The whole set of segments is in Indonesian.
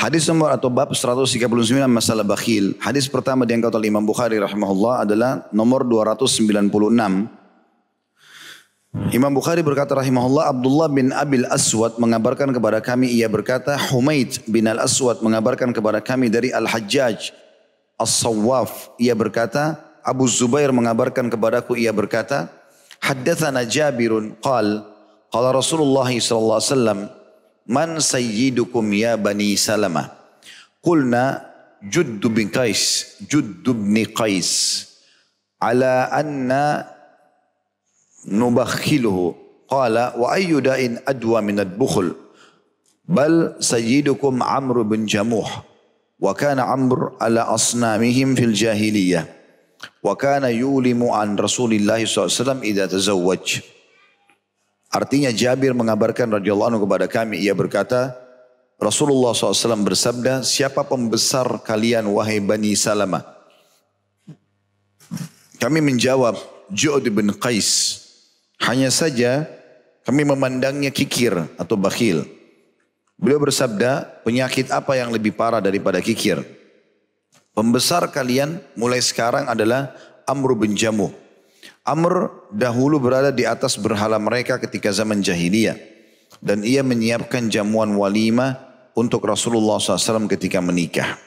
Hadis nomor atau bab 139 masalah bakhil. Hadis pertama diangkat oleh Imam Bukhari rahimahullah adalah nomor 296. Imam Bukhari berkata rahimahullah Abdullah bin Abil Aswad mengabarkan kepada kami ia berkata Humaid bin Al Aswad mengabarkan kepada kami dari Al Hajjaj As-Sawwaf ia berkata Abu Zubair mengabarkan kepadaku ia berkata Haddathana Jabirun qal qala Rasulullah sallallahu alaihi wasallam man sayyidukum ya bani Salamah qulna Judd bin Qais Judd bin Qais ala anna nubakhiluhu. Qala wa ayyu da'in adwa min ad-bukhl? Bal sayyidukum Amr bin Jamuh wa kana Amr ala asnamihim fil jahiliyah wa kana yulimu an Rasulillah SAW idza tazawwaj Artinya Jabir mengabarkan radhiyallahu anhu kepada kami ia berkata Rasulullah SAW bersabda siapa pembesar kalian wahai Bani Salamah kami menjawab Ju'd bin Qais hanya saja kami memandangnya kikir atau bakhil. Beliau bersabda, penyakit apa yang lebih parah daripada kikir? Pembesar kalian mulai sekarang adalah Amr bin Jamuh. Amr dahulu berada di atas berhala mereka ketika zaman jahiliyah. Dan ia menyiapkan jamuan walimah untuk Rasulullah SAW ketika menikah.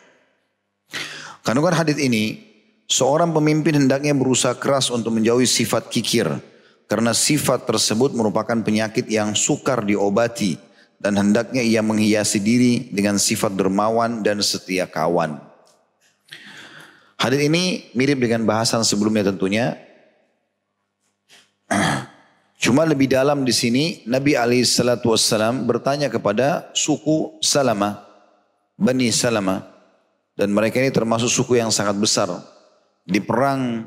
Kandungan hadis ini, seorang pemimpin hendaknya berusaha keras untuk menjauhi sifat kikir karena sifat tersebut merupakan penyakit yang sukar diobati dan hendaknya ia menghiasi diri dengan sifat dermawan dan setia kawan. Hadis ini mirip dengan bahasan sebelumnya tentunya. Cuma lebih dalam di sini Nabi Ali Shallallahu Wasallam bertanya kepada suku Salama, Bani Salama, dan mereka ini termasuk suku yang sangat besar di perang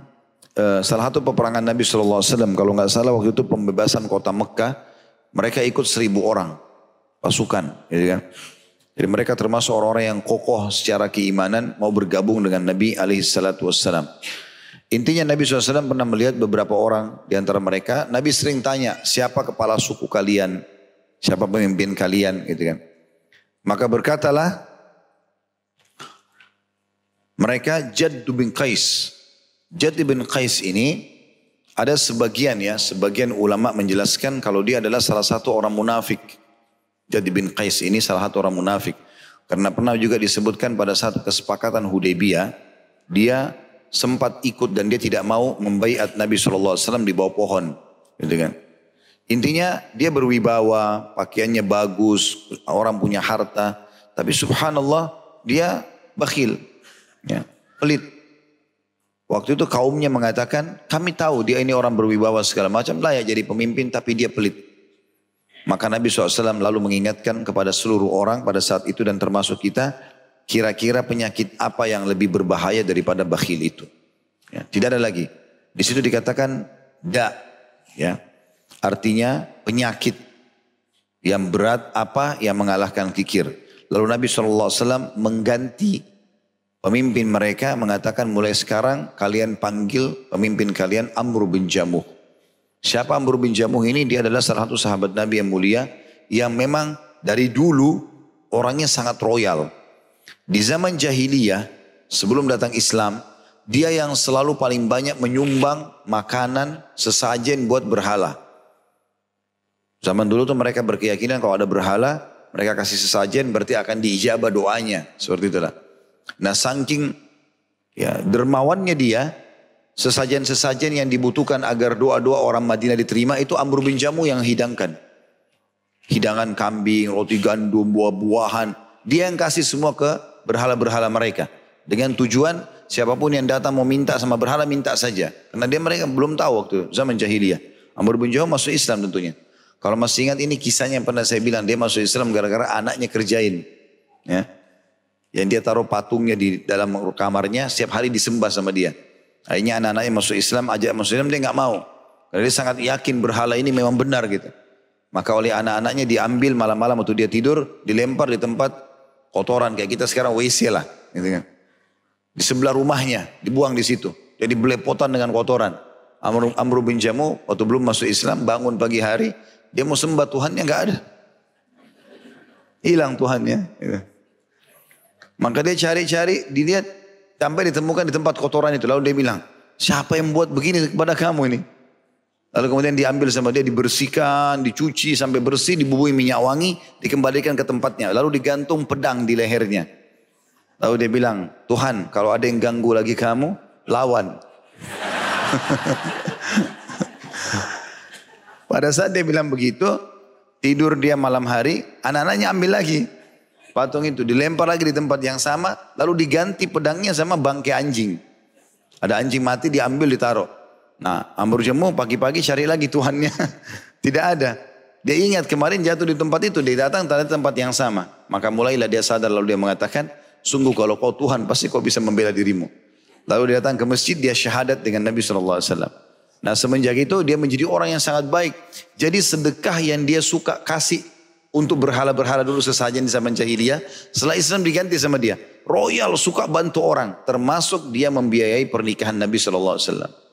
Eh, salah satu peperangan Nabi SAW kalau nggak salah waktu itu pembebasan kota Mekah mereka ikut seribu orang pasukan gitu kan. Jadi mereka termasuk orang-orang yang kokoh secara keimanan mau bergabung dengan Nabi SAW. Intinya Nabi SAW pernah melihat beberapa orang di antara mereka. Nabi sering tanya siapa kepala suku kalian, siapa pemimpin kalian gitu kan. Maka berkatalah mereka Jaddu bin Qais Jad bin Qais ini ada sebagian ya, sebagian ulama menjelaskan kalau dia adalah salah satu orang munafik. Jad bin Qais ini salah satu orang munafik. Karena pernah juga disebutkan pada saat kesepakatan Hudaybiyah, dia sempat ikut dan dia tidak mau membaiat Nabi SAW di bawah pohon. Gitu kan. Intinya dia berwibawa, pakaiannya bagus, orang punya harta. Tapi subhanallah dia bakhil, ya, pelit. Waktu itu kaumnya mengatakan, kami tahu dia ini orang berwibawa segala macam, layak jadi pemimpin tapi dia pelit. Maka Nabi SAW lalu mengingatkan kepada seluruh orang pada saat itu dan termasuk kita, kira-kira penyakit apa yang lebih berbahaya daripada bakhil itu. Ya, tidak ada lagi. Di situ dikatakan da, ya, artinya penyakit yang berat apa yang mengalahkan kikir. Lalu Nabi SAW mengganti Pemimpin mereka mengatakan mulai sekarang kalian panggil pemimpin kalian Amr bin Jamuh. Siapa Amr bin Jamuh ini? Dia adalah salah satu sahabat Nabi yang mulia yang memang dari dulu orangnya sangat royal. Di zaman jahiliyah sebelum datang Islam, dia yang selalu paling banyak menyumbang makanan sesajen buat berhala. Zaman dulu tuh mereka berkeyakinan kalau ada berhala, mereka kasih sesajen berarti akan diijabah doanya. Seperti itulah. Nah saking ya dermawannya dia, sesajen-sesajen yang dibutuhkan agar doa-doa orang Madinah diterima itu Amr bin Jamu yang hidangkan. Hidangan kambing, roti gandum, buah-buahan. Dia yang kasih semua ke berhala-berhala mereka. Dengan tujuan siapa pun yang datang mau minta sama berhala minta saja. Karena dia mereka belum tahu waktu zaman jahiliyah. Amr bin Jamu masuk Islam tentunya. Kalau masih ingat ini kisahnya yang pernah saya bilang dia masuk Islam gara-gara anaknya kerjain. Ya. Yang dia taruh patungnya di dalam kamarnya setiap hari disembah sama dia. Akhirnya anak-anaknya masuk Islam, ajak masuk Islam dia nggak mau. Karena dia sangat yakin berhala ini memang benar gitu. Maka oleh anak-anaknya diambil malam-malam waktu dia tidur, dilempar di tempat kotoran kayak kita sekarang WC lah, gitu kan. Di sebelah rumahnya, dibuang di situ. Jadi belepotan dengan kotoran. Amr, Amr bin Jamu waktu belum masuk Islam bangun pagi hari, dia mau sembah Tuhannya nggak ada. Hilang Tuhannya. Gitu. Maka dia cari-cari, dilihat sampai ditemukan di tempat kotoran itu. Lalu dia bilang, siapa yang buat begini kepada kamu ini? Lalu kemudian diambil sama dia, dibersihkan, dicuci sampai bersih, dibubui minyak wangi, dikembalikan ke tempatnya. Lalu digantung pedang di lehernya. Lalu dia bilang, Tuhan kalau ada yang ganggu lagi kamu, lawan. Pada saat dia bilang begitu, tidur dia malam hari, anak-anaknya ambil lagi. Patung itu dilempar lagi di tempat yang sama, lalu diganti pedangnya sama bangkai anjing. Ada anjing mati diambil ditaruh. Nah, Amr Jamu pagi-pagi cari lagi Tuhannya. Tidak ada. Dia ingat kemarin jatuh di tempat itu, dia datang tanda tempat yang sama. Maka mulailah dia sadar lalu dia mengatakan, sungguh kalau kau Tuhan pasti kau bisa membela dirimu. Lalu dia datang ke masjid, dia syahadat dengan Nabi SAW. Nah semenjak itu dia menjadi orang yang sangat baik. Jadi sedekah yang dia suka kasih untuk berhala-berhala dulu sesajen di zaman jahiliyah. Setelah Islam diganti sama dia. Royal suka bantu orang. Termasuk dia membiayai pernikahan Nabi SAW.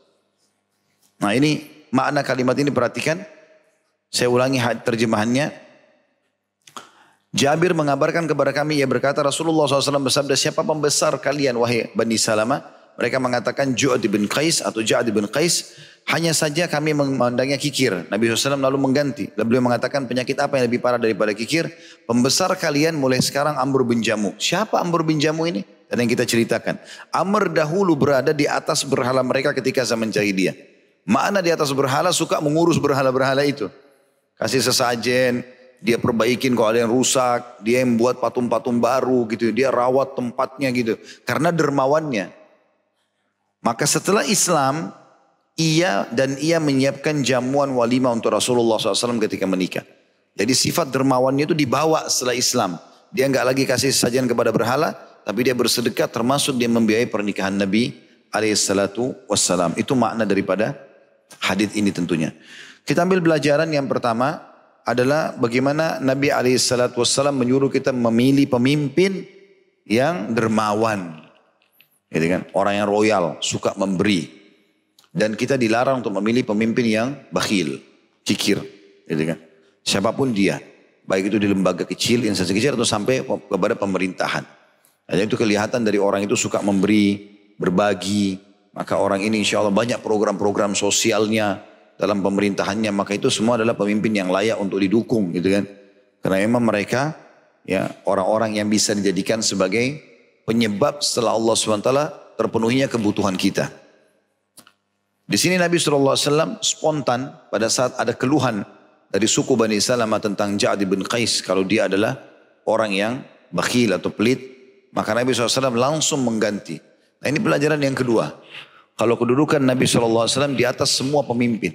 Nah ini makna kalimat ini perhatikan. Saya ulangi terjemahannya. Jabir mengabarkan kepada kami, ia berkata Rasulullah SAW bersabda, siapa pembesar kalian wahai Bani Salama? Mereka mengatakan Ju'ad bin Qais atau Ja'ad bin Qais. Hanya saja kami memandangnya kikir. Nabi SAW lalu mengganti. Lalu beliau mengatakan penyakit apa yang lebih parah daripada kikir? Pembesar kalian mulai sekarang Amr bin Jamu. Siapa Amr bin Jamu ini? Dan yang kita ceritakan. Amr dahulu berada di atas berhala mereka ketika zaman jahiliyah. Mana di atas berhala suka mengurus berhala-berhala itu. Kasih sesajen, dia perbaikin kalau ada yang rusak, dia yang buat patung-patung baru gitu, dia rawat tempatnya gitu. Karena dermawannya. Maka setelah Islam, ia dan ia menyiapkan jamuan walimah untuk Rasulullah SAW ketika menikah. Jadi sifat dermawannya itu dibawa setelah Islam. Dia nggak lagi kasih sajian kepada berhala, tapi dia bersedekah termasuk dia membiayai pernikahan Nabi alaihissalatu wassalam. Itu makna daripada hadis ini tentunya. Kita ambil pelajaran yang pertama adalah bagaimana Nabi wassalam menyuruh kita memilih pemimpin yang dermawan. Gitu kan? Orang yang royal, suka memberi, dan kita dilarang untuk memilih pemimpin yang bakhil, kikir. Gitu kan. Siapa pun dia. Baik itu di lembaga kecil, instansi kecil atau sampai kepada pemerintahan. Dan itu kelihatan dari orang itu suka memberi, berbagi. Maka orang ini insya Allah banyak program-program sosialnya dalam pemerintahannya. Maka itu semua adalah pemimpin yang layak untuk didukung gitu kan. Karena memang mereka ya orang-orang yang bisa dijadikan sebagai penyebab setelah Allah SWT terpenuhinya kebutuhan kita. Di sini Nabi SAW spontan pada saat ada keluhan dari suku Bani Salamah tentang Ja'ad bin Qais kalau dia adalah orang yang bakhil atau pelit. Maka Nabi SAW langsung mengganti. Nah ini pelajaran yang kedua. Kalau kedudukan Nabi SAW di atas semua pemimpin.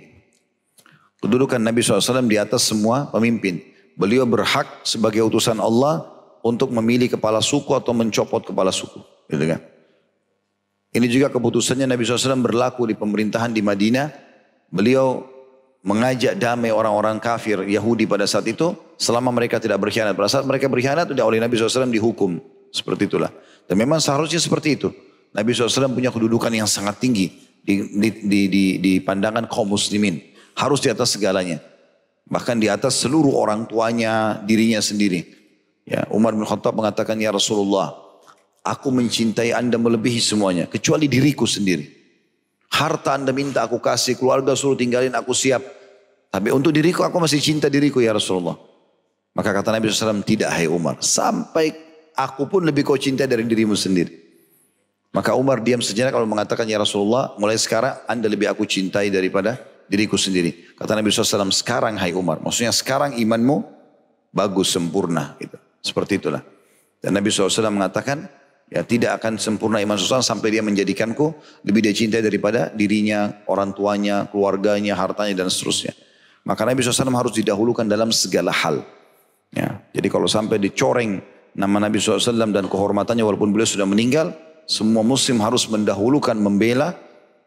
Kedudukan Nabi SAW di atas semua pemimpin. Beliau berhak sebagai utusan Allah untuk memilih kepala suku atau mencopot kepala suku. Gitu kan? Ini juga keputusannya Nabi SAW berlaku di pemerintahan di Madinah. Beliau mengajak damai orang-orang kafir Yahudi pada saat itu selama mereka tidak berkhianat. Pada saat mereka berkhianat sudah oleh Nabi SAW dihukum. Seperti itulah. Dan memang seharusnya seperti itu. Nabi SAW punya kedudukan yang sangat tinggi di, di, di, di, di pandangan kaum muslimin. Harus di atas segalanya. Bahkan di atas seluruh orang tuanya, dirinya sendiri. Ya, Umar bin Khattab mengatakan, Ya Rasulullah, Aku mencintai anda melebihi semuanya. Kecuali diriku sendiri. Harta anda minta aku kasih. Keluarga suruh tinggalin aku siap. Tapi untuk diriku aku masih cinta diriku ya Rasulullah. Maka kata Nabi SAW tidak hai Umar. Sampai aku pun lebih kau cinta dari dirimu sendiri. Maka Umar diam sejenak kalau mengatakan ya Rasulullah mulai sekarang anda lebih aku cintai daripada diriku sendiri. Kata Nabi SAW sekarang hai Umar. Maksudnya sekarang imanmu bagus sempurna. Gitu. Seperti itulah. Dan Nabi SAW mengatakan Ya, tidak akan sempurna iman seseorang sampai dia menjadikanku lebih dia cintai daripada dirinya, orang tuanya, keluarganya, hartanya dan seterusnya. Maka Nabi SAW harus didahulukan dalam segala hal. Ya, jadi kalau sampai dicoreng nama Nabi SAW dan kehormatannya walaupun beliau sudah meninggal, semua muslim harus mendahulukan membela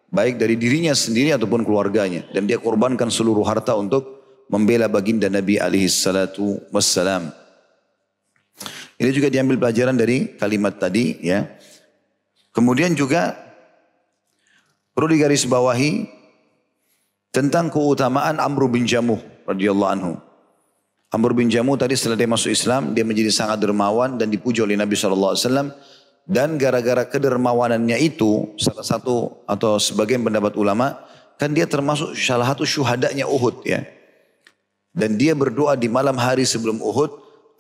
baik dari dirinya sendiri ataupun keluarganya. Dan dia korbankan seluruh harta untuk membela baginda Nabi alaihi salatu wassalam. Ini juga diambil pelajaran dari kalimat tadi ya. Kemudian juga perlu digarisbawahi tentang keutamaan Amr bin Jamuh radhiyallahu anhu. Amr bin Jamu tadi setelah dia masuk Islam, dia menjadi sangat dermawan dan dipuji oleh Nabi SAW. Dan gara-gara kedermawanannya itu, salah satu atau sebagian pendapat ulama, kan dia termasuk salah satu syuhadanya Uhud ya. Dan dia berdoa di malam hari sebelum Uhud,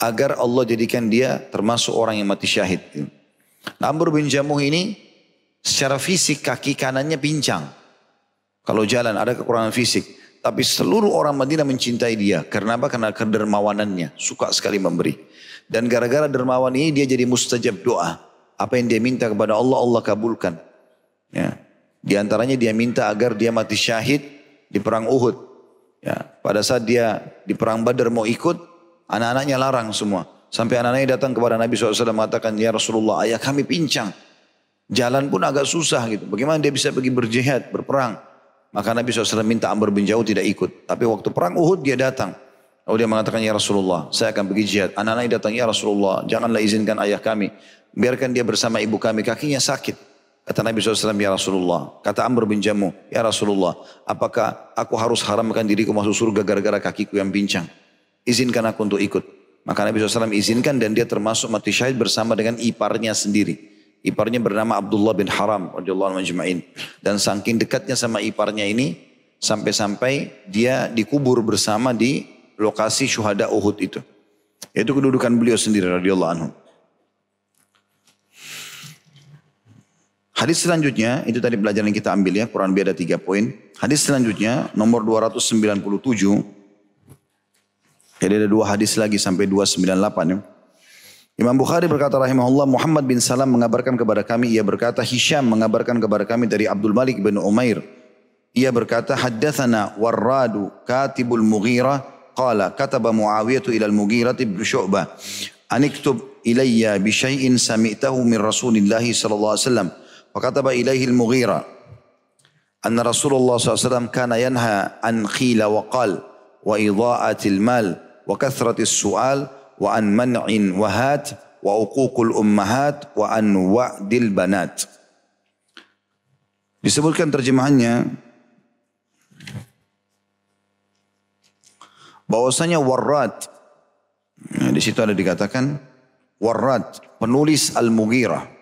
agar Allah jadikan dia termasuk orang yang mati syahid. Nah, Amr bin Jamuh ini secara fisik kaki kanannya pincang. Kalau jalan ada kekurangan fisik. Tapi seluruh orang Madinah mencintai dia. Karena apa? Karena kedermawanannya. Suka sekali memberi. Dan gara-gara dermawan ini dia jadi mustajab doa. Apa yang dia minta kepada Allah, Allah kabulkan. Ya. Di antaranya dia minta agar dia mati syahid di perang Uhud. Ya. Pada saat dia di perang Badar mau ikut, anak-anaknya larang semua. Sampai anak-anaknya datang kepada Nabi SAW mengatakan, Ya Rasulullah, ayah kami pincang. Jalan pun agak susah gitu. Bagaimana dia bisa pergi berjihad, berperang. Maka Nabi SAW minta Amr bin Jauh tidak ikut. Tapi waktu perang Uhud dia datang. Lalu dia mengatakan, Ya Rasulullah, saya akan pergi jihad. Anak-anak datang, Ya Rasulullah, janganlah izinkan ayah kami. Biarkan dia bersama ibu kami, kakinya sakit. Kata Nabi SAW, Ya Rasulullah. Kata Amr bin Jamu, Ya Rasulullah, apakah aku harus haramkan diriku masuk surga gara-gara kakiku yang pincang? Izinkan aku untuk ikut. Maka Nabi SAW izinkan dan dia termasuk mati syahid bersama dengan iparnya sendiri. Iparnya bernama Abdullah bin Haram radhiyallahu anhu Dan saking dekatnya sama iparnya ini sampai-sampai dia dikubur bersama di lokasi syuhada Uhud itu. Itu kedudukan beliau sendiri radhiyallahu anhu. Hadis selanjutnya, itu tadi pelajaran yang kita ambil ya, Quran beda tiga poin. Hadis selanjutnya, nomor 297. Jadi ada dua hadis lagi sampai 298 ya. Imam Bukhari berkata rahimahullah Muhammad bin Salam mengabarkan kepada kami ia berkata Hisham mengabarkan kepada kami dari Abdul Malik bin Umair ia berkata haddatsana Warradu katibul Mughirah qala kataba Muawiyah ila al-Mughirah bin Syu'bah aniktub ilayya bi syai'in sami'tahu min Rasulillah sallallahu alaihi wasallam فكتب إليه المغيرة أن رسول الله صلى الله عليه وسلم كان ينهى عن قيل وقال وإضاءة المال وكثرة السؤال wa an man'in wahat wa uququl ummahat wa an wa'dil banat. Disebutkan terjemahannya bahwasanya warrat nah, di situ ada dikatakan warrat penulis Al-Mughirah.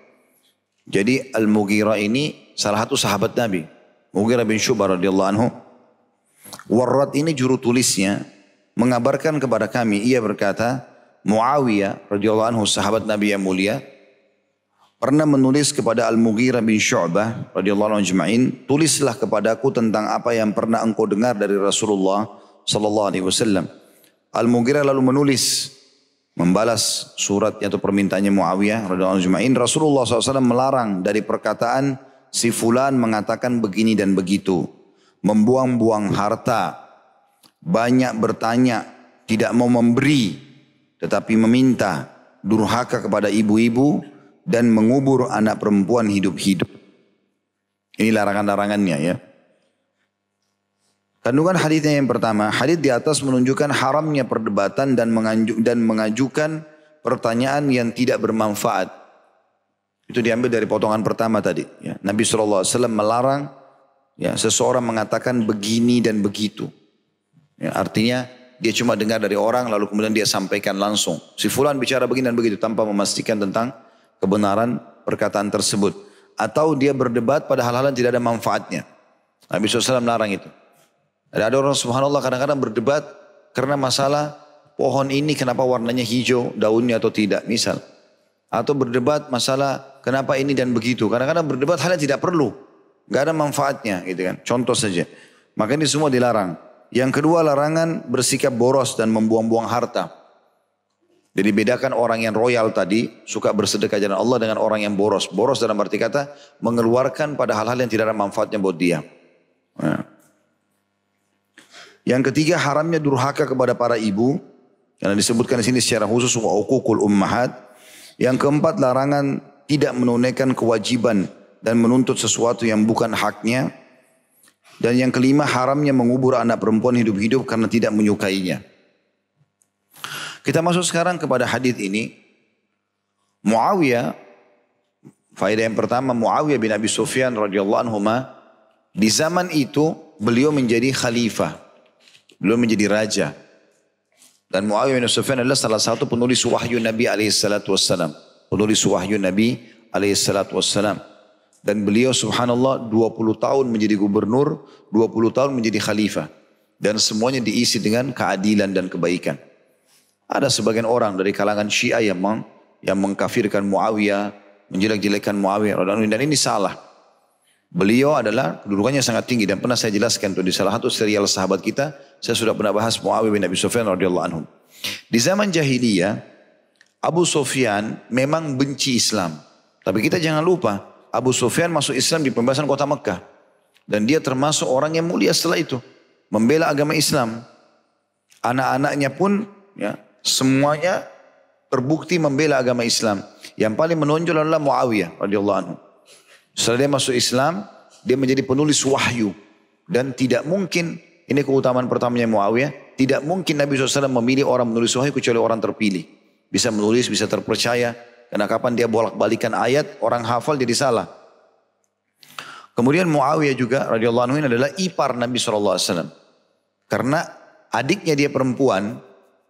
Jadi Al-Mughirah ini salah satu sahabat Nabi. Mughirah bin Syubah radhiyallahu anhu. Warrat ini juru tulisnya mengabarkan kepada kami ia berkata Muawiyah radhiyallahu anhu sahabat Nabi yang mulia pernah menulis kepada Al-Mughirah bin Syu'bah radhiyallahu anhu ajma'in, tulislah kepadaku tentang apa yang pernah engkau dengar dari Rasulullah sallallahu alaihi wasallam. Al-Mughirah lalu menulis membalas surat atau permintaannya Muawiyah radhiyallahu anhu Rasulullah SAW melarang dari perkataan si fulan mengatakan begini dan begitu, membuang-buang harta, banyak bertanya, tidak mau memberi, tetapi meminta durhaka kepada ibu-ibu dan mengubur anak perempuan hidup-hidup. Ini larangan-larangannya ya. Kandungan hadisnya yang pertama, hadis di atas menunjukkan haramnya perdebatan dan, menganjuk, dan mengajukan pertanyaan yang tidak bermanfaat. Itu diambil dari potongan pertama tadi. Ya. Nabi SAW melarang ya, seseorang mengatakan begini dan begitu. Ya, artinya dia cuma dengar dari orang lalu kemudian dia sampaikan langsung. Si fulan bicara begini dan begitu tanpa memastikan tentang kebenaran perkataan tersebut. Atau dia berdebat pada hal-hal yang tidak ada manfaatnya. Nabi SAW melarang itu. Ada orang subhanallah kadang-kadang berdebat karena masalah pohon ini kenapa warnanya hijau daunnya atau tidak misal. Atau berdebat masalah kenapa ini dan begitu. Kadang-kadang berdebat hal yang tidak perlu. Gak ada manfaatnya gitu kan. Contoh saja. Maka ini semua dilarang. Yang kedua larangan bersikap boros dan membuang-buang harta. Jadi bedakan orang yang royal tadi suka bersedekah jalan Allah dengan orang yang boros. Boros dalam arti kata mengeluarkan pada hal-hal yang tidak ada manfaatnya buat dia. Nah. Yang ketiga haramnya durhaka kepada para ibu. Karena disebutkan di sini secara khusus wa ukukul ummahat. Yang keempat larangan tidak menunaikan kewajiban dan menuntut sesuatu yang bukan haknya dan yang kelima haramnya mengubur anak perempuan hidup-hidup karena tidak menyukainya. Kita masuk sekarang kepada hadis ini. Muawiyah, faedah yang pertama Muawiyah bin Abi Sufyan radhiyallahu anhu di zaman itu beliau menjadi khalifah. Beliau menjadi raja. Dan Muawiyah bin Sufyan adalah salah satu penulis wahyu Nabi alaihissalatu wassalam. Penulis wahyu Nabi alaihissalatu wassalam. Dan beliau subhanallah 20 tahun menjadi gubernur, 20 tahun menjadi khalifah. Dan semuanya diisi dengan keadilan dan kebaikan. Ada sebagian orang dari kalangan Syiah yang meng, yang mengkafirkan Muawiyah, menjelek-jelekan Muawiyah dan ini salah. Beliau adalah kedudukannya sangat tinggi dan pernah saya jelaskan tuh di salah satu serial sahabat kita, saya sudah pernah bahas Muawiyah bin Abi Sufyan radhiyallahu anhu. Di zaman jahiliyah, Abu Sufyan memang benci Islam. Tapi kita jangan lupa, Abu Sufyan masuk Islam di pembebasan kota Mekah. Dan dia termasuk orang yang mulia setelah itu. Membela agama Islam. Anak-anaknya pun ya semuanya terbukti membela agama Islam. Yang paling menonjol adalah Muawiyah radhiyallahu anhu. Setelah dia masuk Islam, dia menjadi penulis wahyu. Dan tidak mungkin, ini keutamaan pertamanya Muawiyah, tidak mungkin Nabi SAW memilih orang menulis wahyu kecuali orang terpilih. Bisa menulis, bisa terpercaya. Karena kapan dia bolak-balikan ayat, orang hafal jadi salah. Kemudian Muawiyah juga radhiyallahu anhu adalah ipar Nabi SAW. Karena adiknya dia perempuan,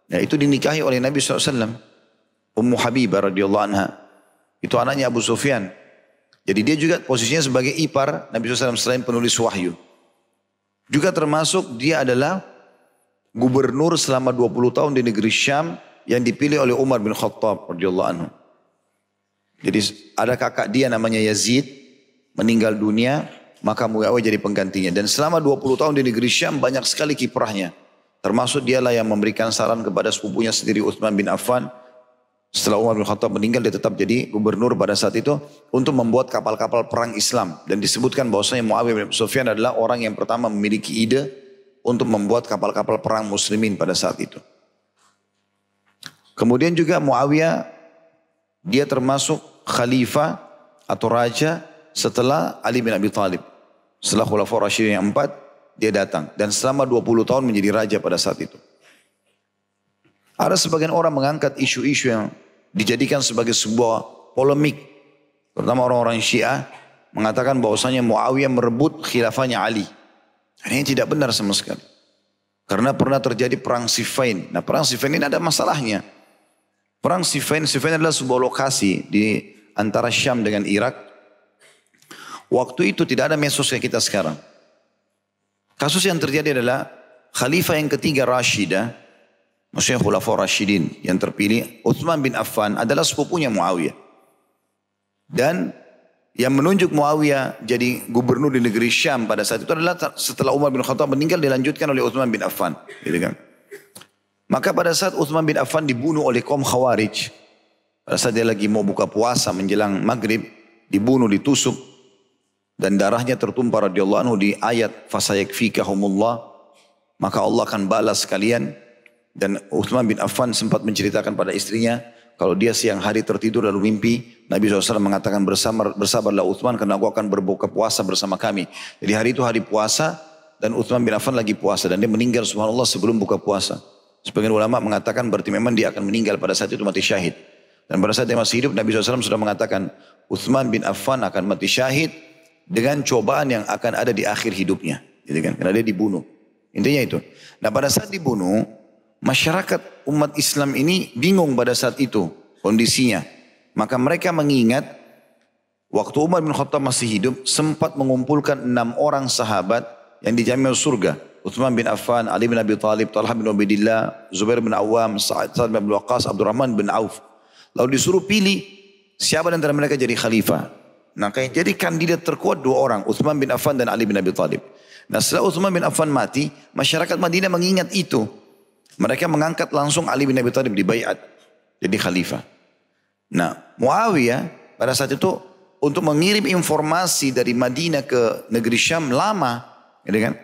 ya itu dinikahi oleh Nabi SAW. Ummu Habibah radhiyallahu anha. Itu anaknya Abu Sufyan. Jadi dia juga posisinya sebagai ipar Nabi SAW selain penulis wahyu. Juga termasuk dia adalah gubernur selama 20 tahun di negeri Syam yang dipilih oleh Umar bin Khattab radhiyallahu anhu. Jadi ada kakak dia namanya Yazid meninggal dunia, maka Muawiyah jadi penggantinya. Dan selama 20 tahun di negeri Syam banyak sekali kiprahnya. Termasuk dialah yang memberikan saran kepada sepupunya sendiri Uthman bin Affan setelah Umar bin Khattab meninggal dia tetap jadi gubernur pada saat itu untuk membuat kapal-kapal perang Islam dan disebutkan bahwasanya Muawiyah bin Sufyan adalah orang yang pertama memiliki ide untuk membuat kapal-kapal perang muslimin pada saat itu. Kemudian juga Muawiyah dia termasuk khalifah atau raja setelah Ali bin Abi Thalib. Setelah Khulafaur Rasyidin yang empat, dia datang. Dan selama 20 tahun menjadi raja pada saat itu. Ada sebagian orang mengangkat isu-isu yang dijadikan sebagai sebuah polemik. Terutama orang-orang Syiah mengatakan bahwasanya Muawiyah merebut khilafahnya Ali. Ini tidak benar sama sekali. Karena pernah terjadi perang Siffin. Nah perang Siffin ini ada masalahnya. Perang Siffin, Siffin adalah sebuah lokasi di antara Syam dengan Irak. Waktu itu tidak ada mesos kayak kita sekarang. Kasus yang terjadi adalah Khalifah yang ketiga Rashidah Maksudnya Khulafaur Rashidin yang terpilih. Uthman bin Affan adalah sepupunya Muawiyah. Dan yang menunjuk Muawiyah jadi gubernur di negeri Syam pada saat itu adalah setelah Umar bin Khattab meninggal dilanjutkan oleh Uthman bin Affan. Gitu kan. Maka pada saat Uthman bin Affan dibunuh oleh kaum Khawarij. Pada saat dia lagi mau buka puasa menjelang maghrib. Dibunuh, ditusuk. Dan darahnya tertumpah radhiyallahu anhu di ayat fasayakfikahumullah. Maka Allah akan balas kalian dan Uthman bin Affan sempat menceritakan pada istrinya, kalau dia siang hari tertidur lalu mimpi, Nabi SAW mengatakan bersama, bersabarlah Uthman karena aku akan berbuka puasa bersama kami. Jadi hari itu hari puasa dan Uthman bin Affan lagi puasa dan dia meninggal subhanallah sebelum buka puasa. Sebagian ulama mengatakan berarti memang dia akan meninggal pada saat itu mati syahid. Dan pada saat dia masih hidup Nabi SAW sudah mengatakan Uthman bin Affan akan mati syahid dengan cobaan yang akan ada di akhir hidupnya. Jadi kan, karena dia dibunuh. Intinya itu. Nah pada saat dibunuh, Masyarakat umat Islam ini bingung pada saat itu kondisinya. Maka mereka mengingat waktu Umar bin Khattab masih hidup sempat mengumpulkan enam orang sahabat yang dijamin surga. Uthman bin Affan, Ali bin Abi Talib, Talha bin Ubaidillah, Zubair bin Awam, Sa'ad bin Abu Waqqas, Abdurrahman bin Auf. Lalu disuruh pilih siapa di antara mereka jadi khalifah. Nah, jadi kandidat terkuat dua orang, Uthman bin Affan dan Ali bin Abi Talib. Nah, setelah Uthman bin Affan mati, masyarakat Madinah mengingat itu. Mereka mengangkat langsung Ali bin Abi Thalib di bayat jadi khalifah. Nah, Muawiyah pada saat itu untuk mengirim informasi dari Madinah ke negeri Syam lama, gitu kan?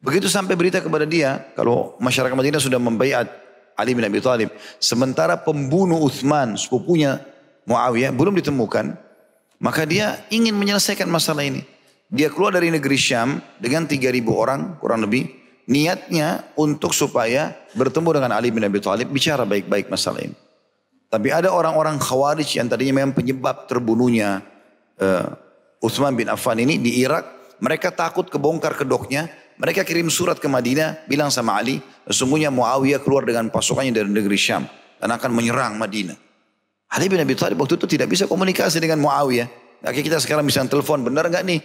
Begitu sampai berita kepada dia kalau masyarakat Madinah sudah membayat Ali bin Abi Thalib, sementara pembunuh Uthman sepupunya Muawiyah belum ditemukan, maka dia ingin menyelesaikan masalah ini. Dia keluar dari negeri Syam dengan 3000 orang kurang lebih niatnya untuk supaya bertemu dengan Ali bin Abi Thalib bicara baik-baik masalah ini. Tapi ada orang-orang khawarij yang tadinya memang penyebab terbunuhnya uh, Utsman bin Affan ini di Irak. Mereka takut kebongkar kedoknya. Mereka kirim surat ke Madinah, bilang sama Ali, sesungguhnya Muawiyah keluar dengan pasukannya dari negeri Syam dan akan menyerang Madinah. Ali bin Abi Thalib waktu itu tidak bisa komunikasi dengan Muawiyah. Nah, kita sekarang bisa telepon, benar nggak nih?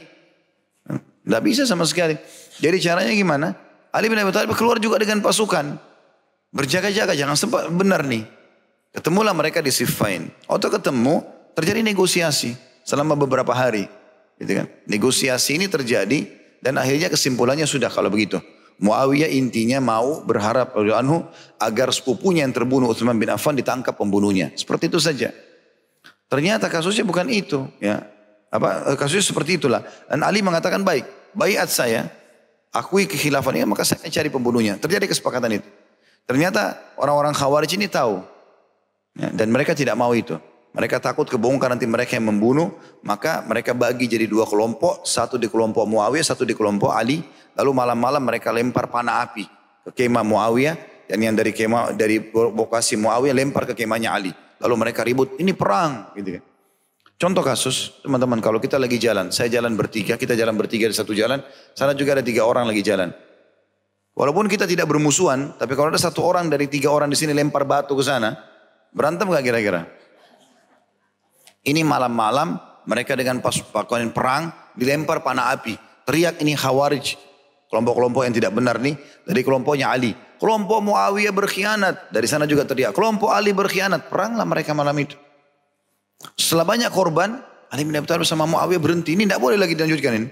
Tidak bisa sama sekali. Jadi caranya gimana? Ali bin Abi Thalib keluar juga dengan pasukan. Berjaga-jaga, jangan sempat benar nih. Ketemulah mereka di Siffin. Waktu ketemu, terjadi negosiasi selama beberapa hari. Gitu kan? Negosiasi ini terjadi dan akhirnya kesimpulannya sudah kalau begitu. Muawiyah intinya mau berharap anhu agar sepupunya yang terbunuh Utsman bin Affan ditangkap pembunuhnya. Seperti itu saja. Ternyata kasusnya bukan itu, ya. Apa kasusnya seperti itulah. Dan Ali mengatakan baik, bayat saya, akui kekhilafannya maka saya cari pembunuhnya. Terjadi kesepakatan itu. Ternyata orang-orang Khawarij ini tahu. Ya, dan mereka tidak mau itu. Mereka takut kebongkar nanti mereka yang membunuh, maka mereka bagi jadi dua kelompok, satu di kelompok Muawiyah, satu di kelompok Ali. Lalu malam-malam mereka lempar panah api ke kemah Muawiyah dan yang dari kemah dari lokasi Muawiyah lempar ke kemahnya Ali. Lalu mereka ribut, ini perang, gitu kan. Contoh kasus, teman-teman, kalau kita lagi jalan, saya jalan bertiga, kita jalan bertiga di satu jalan, sana juga ada tiga orang lagi jalan. Walaupun kita tidak bermusuhan, tapi kalau ada satu orang dari tiga orang di sini lempar batu ke sana, berantem gak kira-kira? Ini malam-malam mereka dengan pakaian perang dilempar panah api. Teriak ini khawarij. Kelompok-kelompok yang tidak benar nih dari kelompoknya Ali. Kelompok Muawiyah berkhianat. Dari sana juga teriak. Kelompok Ali berkhianat. Peranglah mereka malam itu. Setelah banyak korban, Ali bin Abi Thalib sama Muawiyah berhenti. Ini tidak boleh lagi dilanjutkan ini.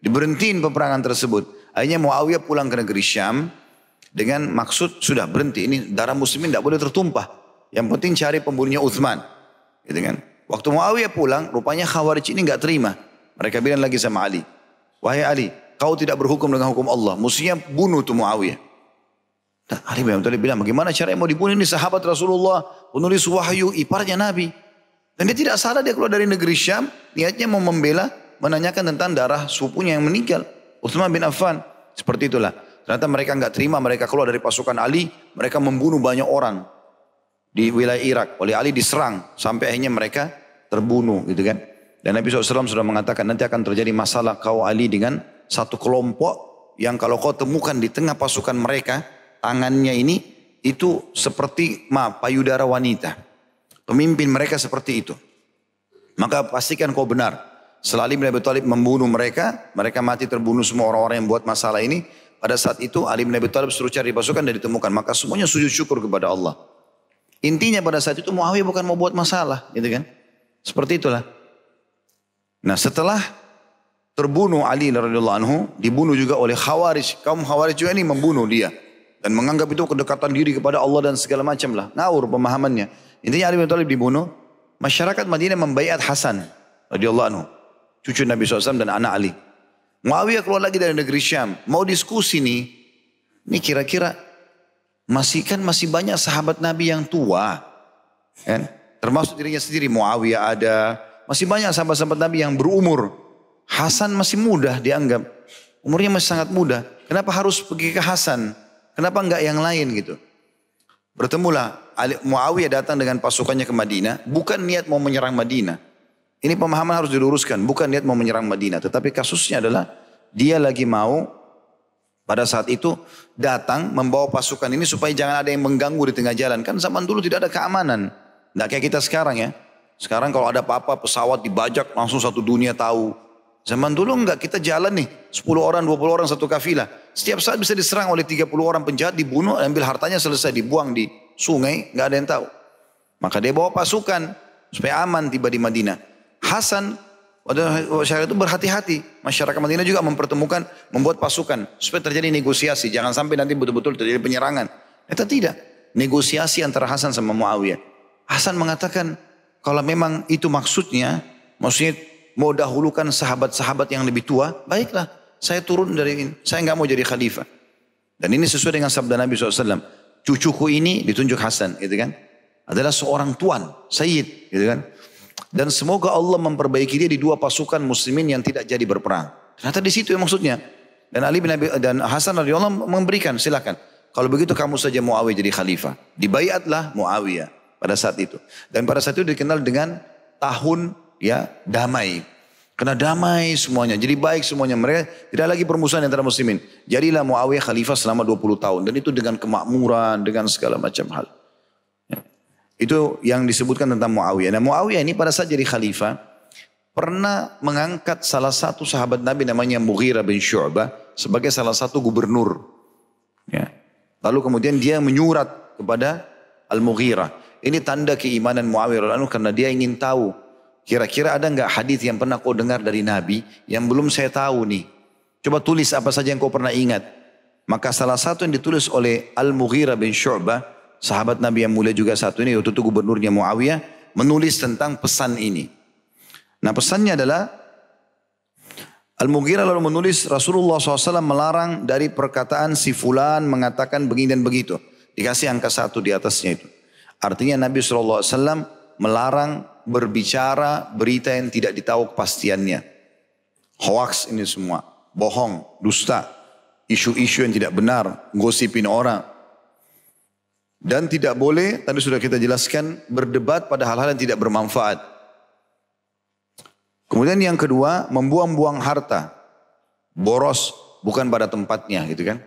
Diberhentiin peperangan tersebut. Akhirnya Muawiyah pulang ke negeri Syam dengan maksud sudah berhenti. Ini darah muslimin tidak boleh tertumpah. Yang penting cari pembunuhnya Uthman. Gitu kan? Waktu Muawiyah pulang, rupanya Khawarij ini nggak terima. Mereka bilang lagi sama Ali, wahai Ali, kau tidak berhukum dengan hukum Allah, mestinya bunuh tuh Muawiyah. Dan Ali bin Abi bilang, bagaimana caranya mau dibunuh ini sahabat Rasulullah, penulis wahyu, iparnya Nabi. Dan dia tidak salah dia keluar dari negeri Syam, niatnya mau membela, menanyakan tentang darah sepupunya yang meninggal. Uthman bin Affan, seperti itulah. Ternyata mereka nggak terima, mereka keluar dari pasukan Ali, mereka membunuh banyak orang di wilayah Irak. Oleh Ali diserang sampai akhirnya mereka terbunuh gitu kan. Dan Nabi SAW sudah mengatakan nanti akan terjadi masalah kau Ali dengan satu kelompok yang kalau kau temukan di tengah pasukan mereka tangannya ini itu seperti ma payudara wanita. Pemimpin mereka seperti itu. Maka pastikan kau benar. Setelah Ali bin Abi Thalib membunuh mereka, mereka mati terbunuh semua orang-orang yang buat masalah ini. Pada saat itu Ali bin Abi Thalib suruh cari pasukan dan ditemukan. Maka semuanya sujud syukur kepada Allah. Intinya pada saat itu Muawiyah bukan mau buat masalah, gitu kan? Seperti itulah. Nah setelah terbunuh Ali radhiyallahu anhu, dibunuh juga oleh Khawarij. Kaum Khawarij juga ini membunuh dia dan menganggap itu kedekatan diri kepada Allah dan segala macam lah. Ngawur pemahamannya. Intinya Ali bin Thalib dibunuh. Masyarakat Madinah membayat Hasan radhiyallahu anhu, cucu Nabi SAW dan anak Ali. Muawiyah keluar lagi dari negeri Syam, mau diskusi nih. Ini kira-kira masih kan masih banyak sahabat Nabi yang tua. Kan? Termasuk dirinya sendiri Muawiyah ada. Masih banyak sahabat-sahabat Nabi yang berumur. Hasan masih muda dianggap. Umurnya masih sangat muda. Kenapa harus pergi ke Hasan? Kenapa enggak yang lain gitu? Bertemulah Muawiyah datang dengan pasukannya ke Madinah. Bukan niat mau menyerang Madinah. Ini pemahaman harus diluruskan. Bukan niat mau menyerang Madinah. Tetapi kasusnya adalah dia lagi mau pada saat itu datang membawa pasukan ini supaya jangan ada yang mengganggu di tengah jalan. Kan zaman dulu tidak ada keamanan. Tidak kayak kita sekarang ya. Sekarang kalau ada apa-apa pesawat dibajak langsung satu dunia tahu. Zaman dulu enggak kita jalan nih 10 orang 20 orang satu kafilah. Setiap saat bisa diserang oleh 30 orang penjahat dibunuh ambil hartanya selesai dibuang di sungai nggak ada yang tahu. Maka dia bawa pasukan supaya aman tiba di Madinah. Hasan Masyarakat itu berhati-hati. Masyarakat Madinah juga mempertemukan, membuat pasukan supaya terjadi negosiasi. Jangan sampai nanti betul-betul terjadi penyerangan. Itu tidak. Negosiasi antara Hasan sama Muawiyah. Hasan mengatakan kalau memang itu maksudnya, maksudnya mau dahulukan sahabat-sahabat yang lebih tua, baiklah. Saya turun dari ini. Saya nggak mau jadi khalifah. Dan ini sesuai dengan sabda Nabi SAW. Cucuku ini ditunjuk Hasan, gitu kan? Adalah seorang tuan, Sayyid, gitu kan? Dan semoga Allah memperbaiki dia di dua pasukan muslimin yang tidak jadi berperang. Ternyata di situ yang maksudnya. Dan Ali bin Abi dan Hasan radhiyallahu memberikan silakan. Kalau begitu kamu saja Muawiyah jadi khalifah. Dibayatlah Muawiyah pada saat itu. Dan pada saat itu dikenal dengan tahun ya damai. Karena damai semuanya, jadi baik semuanya. Mereka tidak lagi permusuhan antara muslimin. Jadilah Muawiyah khalifah selama 20 tahun. Dan itu dengan kemakmuran, dengan segala macam hal. Ya. Itu yang disebutkan tentang Muawiyah. Nah Muawiyah ini pada saat jadi khalifah, pernah mengangkat salah satu sahabat Nabi namanya Mughirah bin Syu'bah sebagai salah satu gubernur. Ya. Lalu kemudian dia menyurat kepada Al-Mughirah. Ini tanda keimanan Muawiyah karena dia ingin tahu Kira-kira ada nggak hadis yang pernah kau dengar dari Nabi yang belum saya tahu nih? Coba tulis apa saja yang kau pernah ingat. Maka salah satu yang ditulis oleh Al-Mughirah bin Syu'bah, sahabat Nabi yang mulia juga satu ini, waktu itu gubernurnya Muawiyah, menulis tentang pesan ini. Nah pesannya adalah, Al-Mughirah lalu menulis Rasulullah SAW melarang dari perkataan si fulan mengatakan begini dan begitu. Dikasih angka satu di atasnya itu. Artinya Nabi SAW melarang berbicara berita yang tidak ditahu kepastiannya. Hoax ini semua, bohong, dusta, isu-isu yang tidak benar, gosipin orang. Dan tidak boleh, tadi sudah kita jelaskan, berdebat pada hal-hal yang tidak bermanfaat. Kemudian yang kedua, membuang-buang harta. Boros bukan pada tempatnya gitu kan.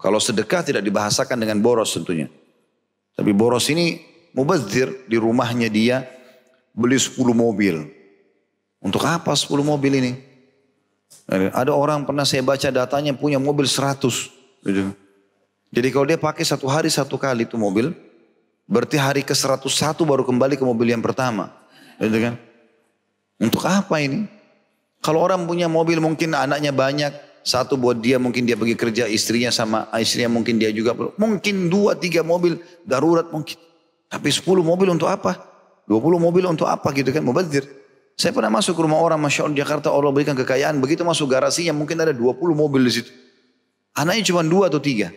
Kalau sedekah tidak dibahasakan dengan boros tentunya. Tapi boros ini mubazir di rumahnya dia beli 10 mobil. Untuk apa 10 mobil ini? Ada orang pernah saya baca datanya punya mobil 100. Gitu. Jadi kalau dia pakai satu hari satu kali itu mobil, berarti hari ke 101 baru kembali ke mobil yang pertama. Gitu kan? Untuk apa ini? Kalau orang punya mobil mungkin anaknya banyak, satu buat dia mungkin dia pergi kerja istrinya sama istrinya mungkin dia juga mungkin dua tiga mobil darurat mungkin tapi 10 mobil untuk apa? 20 mobil untuk apa gitu kan? Mubazir. Saya pernah masuk ke rumah orang, Masya Allah Jakarta Allah berikan kekayaan. Begitu masuk garasinya mungkin ada 20 mobil di situ. Anaknya cuma dua atau tiga.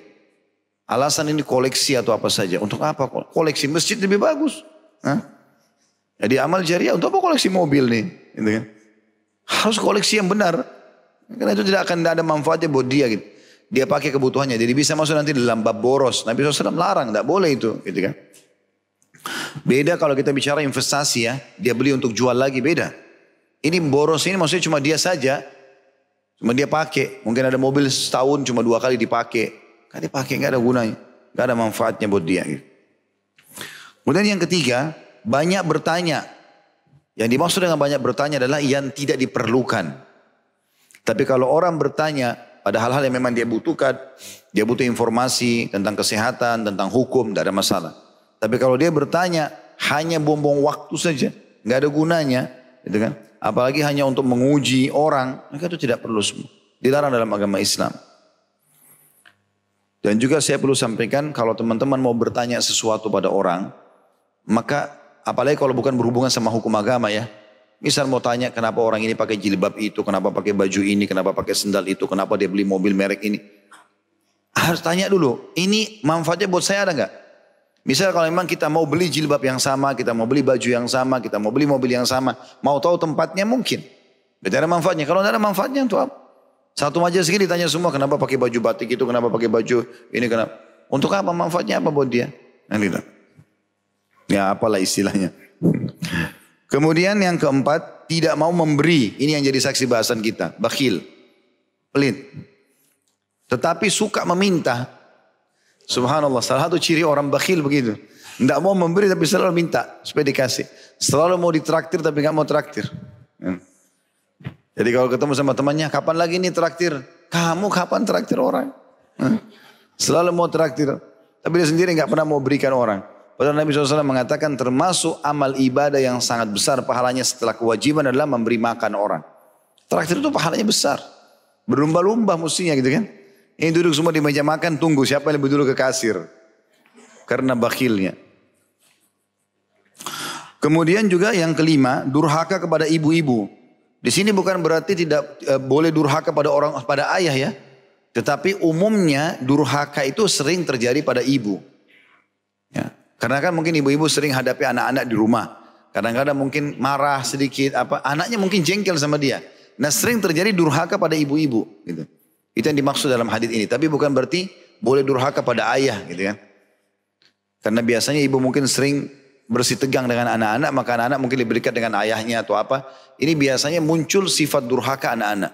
Alasan ini koleksi atau apa saja. Untuk apa? Koleksi masjid lebih bagus. Hah? Jadi amal jariah untuk apa koleksi mobil nih? Gitu kan? Harus koleksi yang benar. Karena itu tidak akan ada manfaatnya buat dia gitu. Dia pakai kebutuhannya. Jadi bisa masuk nanti dalam bab boros. Nabi SAW larang. Tidak boleh itu. Gitu kan? Beda kalau kita bicara investasi ya, dia beli untuk jual lagi beda. Ini boros ini maksudnya cuma dia saja, cuma dia pakai. Mungkin ada mobil setahun cuma dua kali dipakai. Kan dipakai nggak ada gunanya, nggak ada manfaatnya buat dia. Kemudian yang ketiga, banyak bertanya. Yang dimaksud dengan banyak bertanya adalah yang tidak diperlukan. Tapi kalau orang bertanya pada hal-hal yang memang dia butuhkan, dia butuh informasi tentang kesehatan, tentang hukum, tidak ada masalah. Tapi kalau dia bertanya hanya buang-buang waktu saja, nggak ada gunanya, gitu kan? Apalagi hanya untuk menguji orang, maka itu tidak perlu semua. Dilarang dalam agama Islam. Dan juga saya perlu sampaikan kalau teman-teman mau bertanya sesuatu pada orang, maka apalagi kalau bukan berhubungan sama hukum agama ya. Misal mau tanya kenapa orang ini pakai jilbab itu, kenapa pakai baju ini, kenapa pakai sendal itu, kenapa dia beli mobil merek ini. Harus tanya dulu, ini manfaatnya buat saya ada nggak? Misal kalau memang kita mau beli jilbab yang sama, kita mau beli baju yang sama, kita mau beli mobil yang sama, mau tahu tempatnya mungkin. Tidak ada manfaatnya. Kalau tidak ada manfaatnya untuk apa? Satu majelis segini ditanya semua kenapa pakai baju batik itu, kenapa pakai baju ini, kenapa. Untuk apa manfaatnya apa buat dia? Nah, gitu. Ya apalah istilahnya. Kemudian yang keempat, tidak mau memberi. Ini yang jadi saksi bahasan kita. Bakhil. Pelit. Tetapi suka meminta. Subhanallah, salah satu ciri orang bakhil begitu. Tidak mau memberi tapi selalu minta supaya dikasih. Selalu mau ditraktir tapi nggak mau traktir. Ya. Jadi kalau ketemu sama temannya, kapan lagi nih traktir? Kamu kapan traktir orang? Ya. Selalu mau traktir. Tapi dia sendiri nggak pernah mau berikan orang. Padahal Nabi SAW mengatakan termasuk amal ibadah yang sangat besar pahalanya setelah kewajiban adalah memberi makan orang. Traktir itu pahalanya besar. Berlumba-lumba mestinya gitu kan. Ini duduk semua di meja makan tunggu siapa yang lebih dulu ke kasir. Karena bakhilnya. Kemudian juga yang kelima, durhaka kepada ibu-ibu. Di sini bukan berarti tidak e, boleh durhaka pada orang pada ayah ya. Tetapi umumnya durhaka itu sering terjadi pada ibu. Ya. Karena kan mungkin ibu-ibu sering hadapi anak-anak di rumah. Kadang-kadang mungkin marah sedikit apa anaknya mungkin jengkel sama dia. Nah sering terjadi durhaka pada ibu-ibu gitu. Itu yang dimaksud dalam hadis ini. Tapi bukan berarti boleh durhaka pada ayah gitu kan. Karena biasanya ibu mungkin sering bersih tegang dengan anak-anak, maka anak-anak mungkin lebih dekat dengan ayahnya atau apa. Ini biasanya muncul sifat durhaka anak-anak.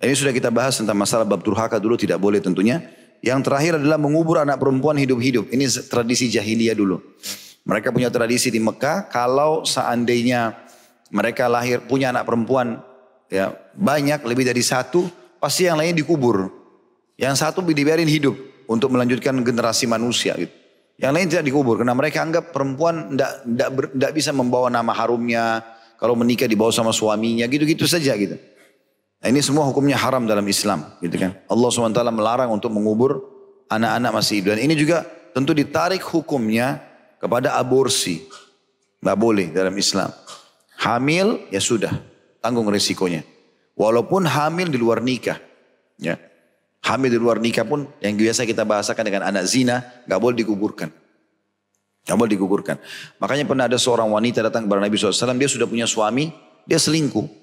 Ini sudah kita bahas tentang masalah bab durhaka dulu tidak boleh tentunya. Yang terakhir adalah mengubur anak perempuan hidup-hidup. Ini tradisi jahiliyah dulu. Mereka punya tradisi di Mekah kalau seandainya mereka lahir punya anak perempuan ya banyak lebih dari satu pasti yang lain dikubur. Yang satu dibiarin hidup untuk melanjutkan generasi manusia gitu. Yang lain tidak dikubur karena mereka anggap perempuan tidak bisa membawa nama harumnya kalau menikah dibawa sama suaminya gitu-gitu saja gitu. Nah, ini semua hukumnya haram dalam Islam, gitu kan? Allah swt melarang untuk mengubur anak-anak masih hidup. Dan ini juga tentu ditarik hukumnya kepada aborsi. Tidak boleh dalam Islam. Hamil ya sudah, tanggung risikonya. Walaupun hamil di luar nikah, ya. Hamil di luar nikah pun yang biasa kita bahasakan dengan anak zina, nggak boleh dikuburkan. Nggak boleh dikuburkan. Makanya pernah ada seorang wanita datang kepada Nabi SAW, dia sudah punya suami, dia selingkuh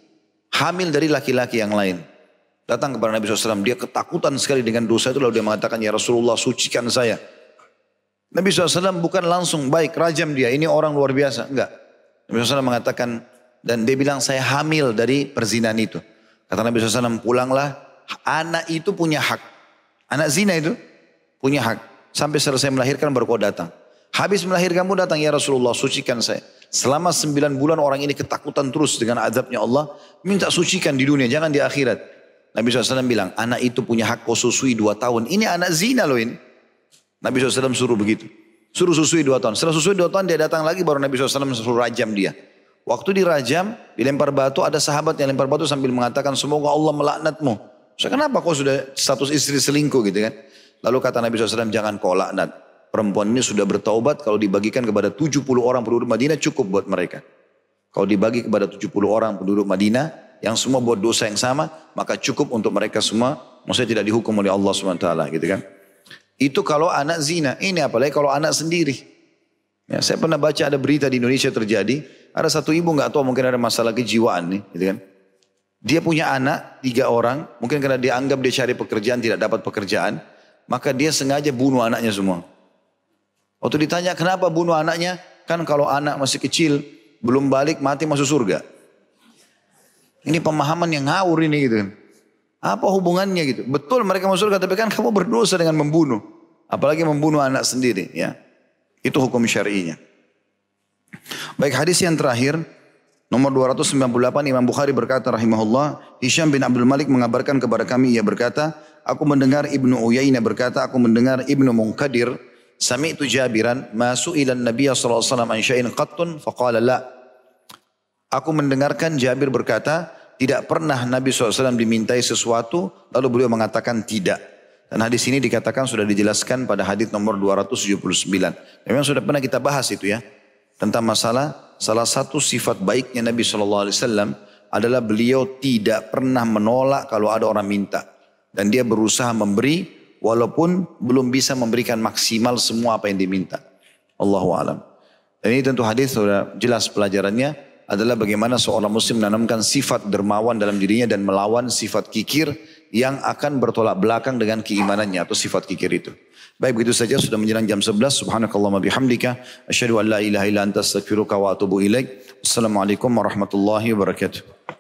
hamil dari laki-laki yang lain. Datang kepada Nabi SAW, dia ketakutan sekali dengan dosa itu lalu dia mengatakan, Ya Rasulullah sucikan saya. Nabi SAW bukan langsung baik rajam dia, ini orang luar biasa. Enggak. Nabi SAW mengatakan, dan dia bilang saya hamil dari perzinahan itu. Kata Nabi SAW, pulanglah, anak itu punya hak. Anak zina itu punya hak. Sampai selesai melahirkan baru kau datang. Habis melahirkan pun datang, ya Rasulullah sucikan saya. Selama sembilan bulan orang ini ketakutan terus dengan azabnya Allah. Minta sucikan di dunia, jangan di akhirat. Nabi SAW bilang, anak itu punya hak kau susui dua tahun. Ini anak zina loh ini. Nabi SAW suruh begitu. Suruh susui dua tahun. Setelah susui dua tahun dia datang lagi baru Nabi SAW suruh rajam dia. Waktu dirajam, dilempar batu, ada sahabat yang lempar batu sambil mengatakan, semoga Allah melaknatmu. Saya kenapa kau sudah status istri selingkuh gitu kan? Lalu kata Nabi SAW, jangan kau laknat perempuan ini sudah bertaubat kalau dibagikan kepada 70 orang penduduk Madinah cukup buat mereka. Kalau dibagi kepada 70 orang penduduk Madinah yang semua buat dosa yang sama, maka cukup untuk mereka semua. Maksudnya tidak dihukum oleh Allah SWT gitu kan. Itu kalau anak zina. Ini apalagi kalau anak sendiri. Ya, saya pernah baca ada berita di Indonesia terjadi. Ada satu ibu nggak tahu mungkin ada masalah kejiwaan nih, gitu kan. Dia punya anak tiga orang, mungkin karena dia anggap dia cari pekerjaan tidak dapat pekerjaan, maka dia sengaja bunuh anaknya semua. Waktu ditanya kenapa bunuh anaknya, kan kalau anak masih kecil, belum balik mati masuk surga. Ini pemahaman yang ngawur ini gitu kan. Apa hubungannya gitu? Betul mereka masuk surga tapi kan kamu berdosa dengan membunuh. Apalagi membunuh anak sendiri ya. Itu hukum syar'inya. Baik hadis yang terakhir nomor 298 Imam Bukhari berkata rahimahullah Hisham bin Abdul Malik mengabarkan kepada kami ia berkata aku mendengar Ibnu Uyainah berkata aku mendengar Ibnu Munkadir Sami'tu Jabiran masuk ila Nabi sallallahu alaihi wasallam an syai'in qattun faqala la. Aku mendengarkan Jabir berkata, tidak pernah Nabi SAW dimintai sesuatu, lalu beliau mengatakan tidak. Dan hadis ini dikatakan sudah dijelaskan pada hadis nomor 279. Memang sudah pernah kita bahas itu ya. Tentang masalah salah satu sifat baiknya Nabi SAW adalah beliau tidak pernah menolak kalau ada orang minta. Dan dia berusaha memberi walaupun belum bisa memberikan maksimal semua apa yang diminta. Allahu alam. Dan ini tentu hadis sudah jelas pelajarannya adalah bagaimana seorang muslim menanamkan sifat dermawan dalam dirinya dan melawan sifat kikir yang akan bertolak belakang dengan keimanannya atau sifat kikir itu. Baik begitu saja sudah menjelang jam 11. Subhanakallahumma bihamdika asyhadu an la ilaha illa anta astaghfiruka wa atubu ilaik. Assalamualaikum warahmatullahi wabarakatuh.